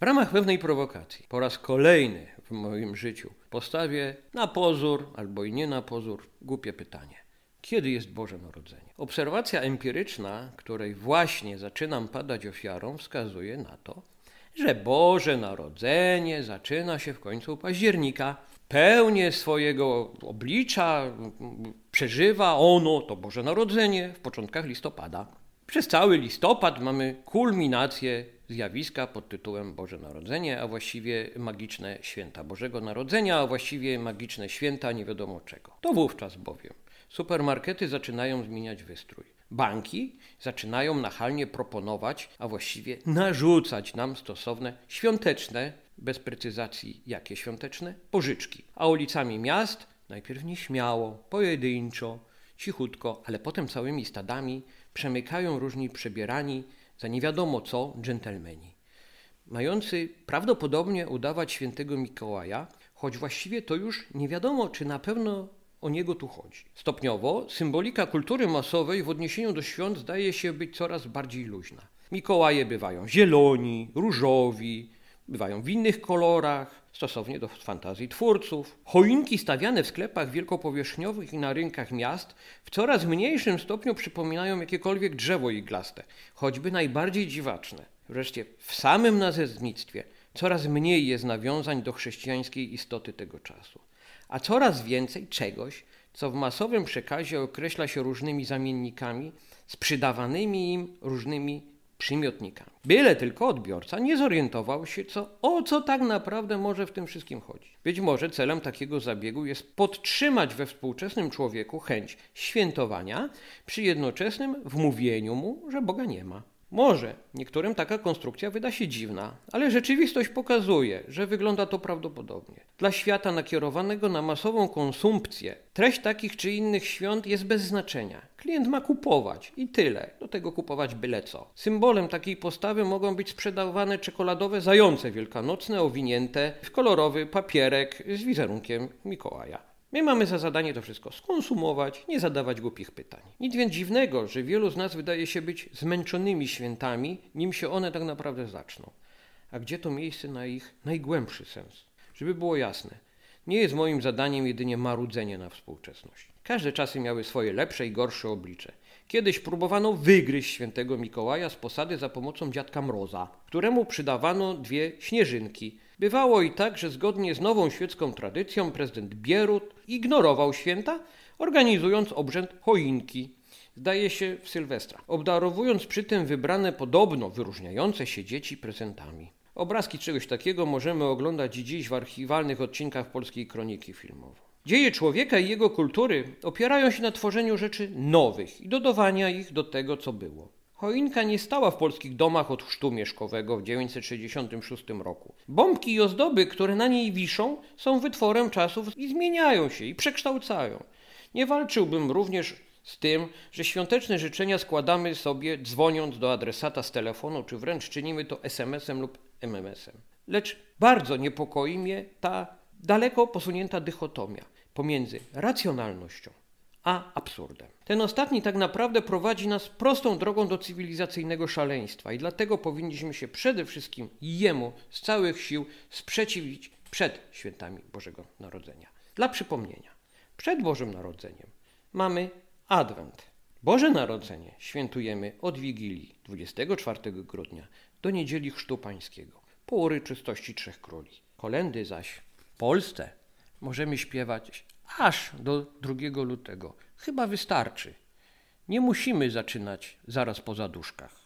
W ramach pewnej prowokacji, po raz kolejny w moim życiu, postawię na pozór albo i nie na pozór głupie pytanie. Kiedy jest Boże Narodzenie? Obserwacja empiryczna, której właśnie zaczynam padać ofiarą, wskazuje na to, że Boże Narodzenie zaczyna się w końcu października. Pełnię swojego oblicza przeżywa ono, to Boże Narodzenie, w początkach listopada. Przez cały listopad mamy kulminację zjawiska pod tytułem Boże Narodzenie, a właściwie magiczne święta Bożego Narodzenia, a właściwie magiczne święta nie wiadomo czego. To wówczas bowiem supermarkety zaczynają zmieniać wystrój. Banki zaczynają nachalnie proponować, a właściwie narzucać nam stosowne świąteczne, bez precyzacji jakie świąteczne, pożyczki. A ulicami miast najpierw nieśmiało, pojedynczo, cichutko, ale potem całymi stadami przemykają różni przebierani za nie wiadomo co dżentelmeni, mający prawdopodobnie udawać świętego Mikołaja, choć właściwie to już nie wiadomo, czy na pewno o niego tu chodzi. Stopniowo symbolika kultury masowej w odniesieniu do świąt zdaje się być coraz bardziej luźna. Mikołaje bywają zieloni, różowi, bywają w innych kolorach, stosownie do fantazji twórców. Choinki stawiane w sklepach wielkopowierzchniowych i na rynkach miast w coraz mniejszym stopniu przypominają jakiekolwiek drzewo iglaste, choćby najbardziej dziwaczne. Wreszcie w samym nazewnictwie coraz mniej jest nawiązań do chrześcijańskiej istoty tego czasu, a coraz więcej czegoś, co w masowym przekazie określa się różnymi zamiennikami, z przydawanymi im różnymi przymiotnikami. Byle tylko odbiorca nie zorientował się, co, o co tak naprawdę może w tym wszystkim chodzić. Być może celem takiego zabiegu jest podtrzymać we współczesnym człowieku chęć świętowania przy jednoczesnym wmówieniu mu, że Boga nie ma. Może niektórym taka konstrukcja wyda się dziwna, ale rzeczywistość pokazuje, że wygląda to prawdopodobnie. Dla świata nakierowanego na masową konsumpcję treść takich czy innych świąt jest bez znaczenia. Klient ma kupować i tyle, do tego kupować byle co. Symbolem takiej postawy mogą być sprzedawane czekoladowe zające wielkanocne owinięte w kolorowy papierek z wizerunkiem Mikołaja. My mamy za zadanie to wszystko skonsumować, nie zadawać głupich pytań. Nic więc dziwnego, że wielu z nas wydaje się być zmęczonymi świętami, nim się one tak naprawdę zaczną. A gdzie to miejsce na ich najgłębszy sens? Żeby było jasne, nie jest moim zadaniem jedynie marudzenie na współczesność. Każde czasy miały swoje lepsze i gorsze oblicze. Kiedyś próbowano wygryźć świętego Mikołaja z posady za pomocą dziadka Mroza, któremu przydawano dwie śnieżynki. Bywało i tak, że zgodnie z nową świecką tradycją prezydent Bierut ignorował święta, organizując obrzęd choinki, zdaje się w Sylwestra, obdarowując przy tym wybrane podobno wyróżniające się dzieci prezentami. Obrazki czegoś takiego możemy oglądać dziś w archiwalnych odcinkach polskiej kroniki filmowej. Dzieje człowieka i jego kultury opierają się na tworzeniu rzeczy nowych i dodawania ich do tego, co było. Choinka nie stała w polskich domach od chrztu mieszkowego w 966 roku. Bombki i ozdoby, które na niej wiszą, są wytworem czasów i zmieniają się i przekształcają. Nie walczyłbym również z tym, że świąteczne życzenia składamy sobie dzwoniąc do adresata z telefonu, czy wręcz czynimy to SMS-em lub MMS-em. Lecz bardzo niepokoi mnie ta daleko posunięta dychotomia pomiędzy racjonalnością a absurdem. Ten ostatni tak naprawdę prowadzi nas prostą drogą do cywilizacyjnego szaleństwa i dlatego powinniśmy się przede wszystkim jemu z całych sił sprzeciwić przed świętami Bożego Narodzenia. Dla przypomnienia, przed Bożym Narodzeniem mamy Adwent. Boże Narodzenie świętujemy od Wigilii 24 grudnia do Niedzieli Chrztu Pańskiego, po uroczystości Trzech Króli. Kolendy zaś w Polsce możemy śpiewać aż do 2 lutego. Chyba wystarczy. Nie musimy zaczynać zaraz po zaduszkach.